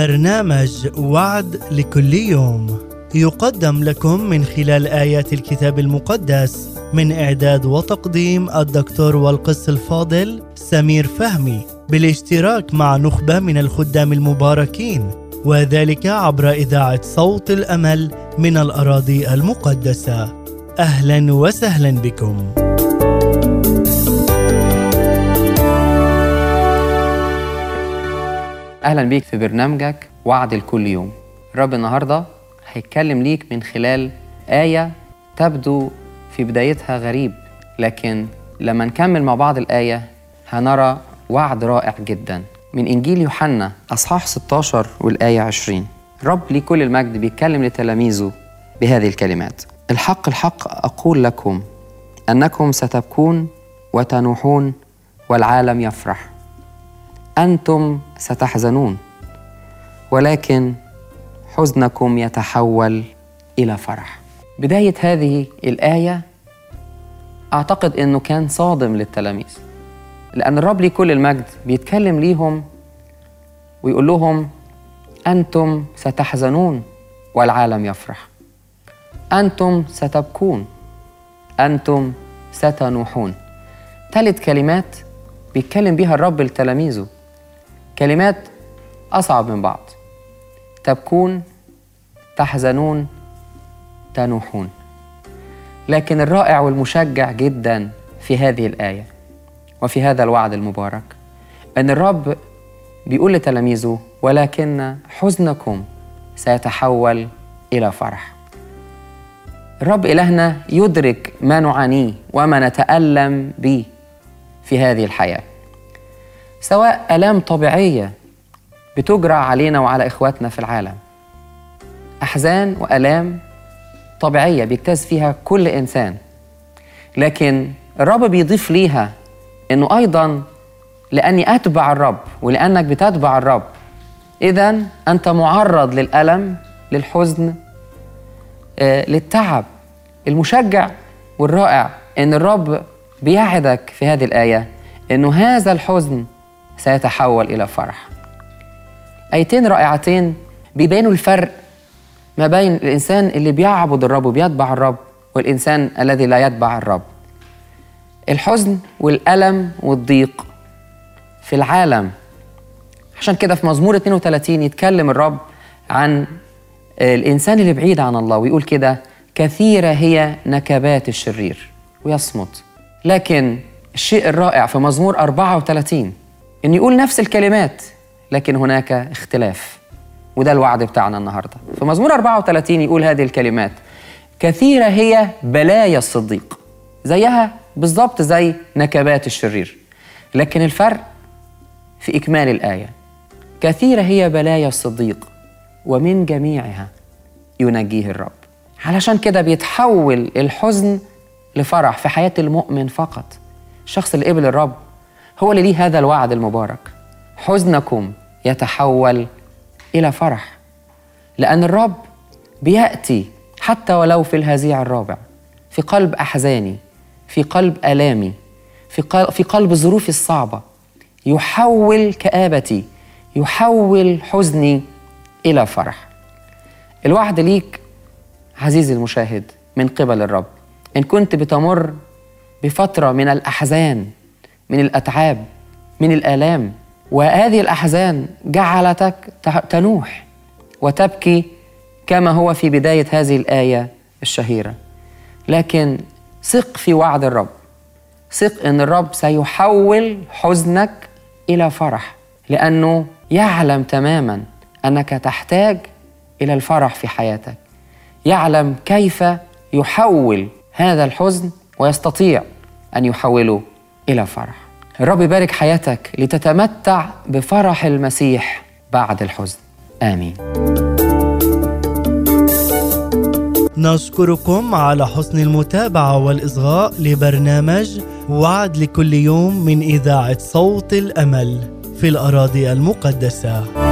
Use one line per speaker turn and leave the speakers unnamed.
برنامج وعد لكل يوم. يقدم لكم من خلال آيات الكتاب المقدس من إعداد وتقديم الدكتور والقس الفاضل سمير فهمي بالاشتراك مع نخبة من الخدام المباركين وذلك عبر إذاعة صوت الأمل من الأراضي المقدسة. أهلا وسهلا بكم.
أهلا بيك في برنامجك وعد الكل يوم. الرب النهارده هيتكلم ليك من خلال آية تبدو في بدايتها غريب لكن لما نكمل مع بعض الآية هنرى وعد رائع جدا. من إنجيل يوحنا أصحاح 16 والآية 20 الرب ليه كل المجد بيتكلم لتلاميذه بهذه الكلمات. الحق الحق أقول لكم أنكم ستبكون وتنوحون والعالم يفرح. أنتم ستحزنون ولكن حزنكم يتحول إلى فرح. بداية هذه الآية أعتقد أنه كان صادم للتلاميذ لأن الرب ليه كل المجد بيتكلم ليهم ويقول لهم أنتم ستحزنون والعالم يفرح. أنتم ستبكون أنتم ستنوحون. ثالث كلمات بيتكلم بيها الرب لتلاميذه. كلمات أصعب من بعض. تبكون تحزنون تنوحون. لكن الرائع والمشجع جدا في هذه الآية وفي هذا الوعد المبارك أن الرب بيقول لتلاميذه ولكن حزنكم سيتحول إلى فرح. الرب إلهنا يدرك ما نعانيه وما نتألم به في هذه الحياة. سواء آلام طبيعية بتجرى علينا وعلى إخواتنا في العالم. أحزان وآلام طبيعية بيجتاز فيها كل إنسان. لكن الرب بيضيف ليها إنه أيضا لأني أتبع الرب ولأنك بتتبع الرب. إذا أنت معرض للألم للحزن آه، للتعب المشجع والرائع إن الرب بيعدك في هذه الآية إنه هذا الحزن سيتحول إلى فرح. آيتين رائعتين بيبينوا الفرق ما بين الإنسان اللي بيعبد الرب وبيتبع الرب والإنسان الذي لا يتبع الرب. الحزن والألم والضيق في العالم. عشان كده في مزمور 32 يتكلم الرب عن الإنسان اللي بعيد عن الله ويقول كده كثيرة هي نكبات الشرير. ويصمت. لكن الشيء الرائع في مزمور 34 إن يقول نفس الكلمات لكن هناك اختلاف. وده الوعد بتاعنا النهارده. في مزمور 34 يقول هذه الكلمات كثيرة هي بلايا الصديق. زيها بالظبط زي نكبات الشرير. لكن الفرق في إكمال الآية. كثيرة هي بلايا الصديق ومن جميعها ينجيه الرب. علشان كده بيتحول الحزن لفرح في حياة المؤمن فقط. الشخص اللي قبل الرب هو اللي ليه هذا الوعد المبارك. حزنكم يتحول إلى فرح لأن الرب بيأتي حتى ولو في الهزيع الرابع في قلب أحزاني في قلب آلامي في قلب, في قلب ظروفي الصعبة يحول كآبتي يحول حزني إلى فرح. الوعد ليك عزيزي المشاهد من قبل الرب إن كنت بتمر بفترة من الأحزان من الأتعاب من الآلام. وهذه الأحزان جعلتك تنوح وتبكي كما هو في بداية هذه الآية الشهيرة. لكن ثق في وعد الرب. ثق إن الرب سيحول حزنك إلى فرح لأنه يعلم تماما أنك تحتاج إلى الفرح في حياتك. يعلم كيف يحول هذا الحزن ويستطيع أن يحوله إلى فرح. الرب يبارك حياتك لتتمتع بفرح المسيح بعد الحزن. آمين.
نشكركم على حسن المتابعة والإصغاء لبرنامج وعد لكل يوم من إذاعة صوت الأمل في الأراضي المقدسة.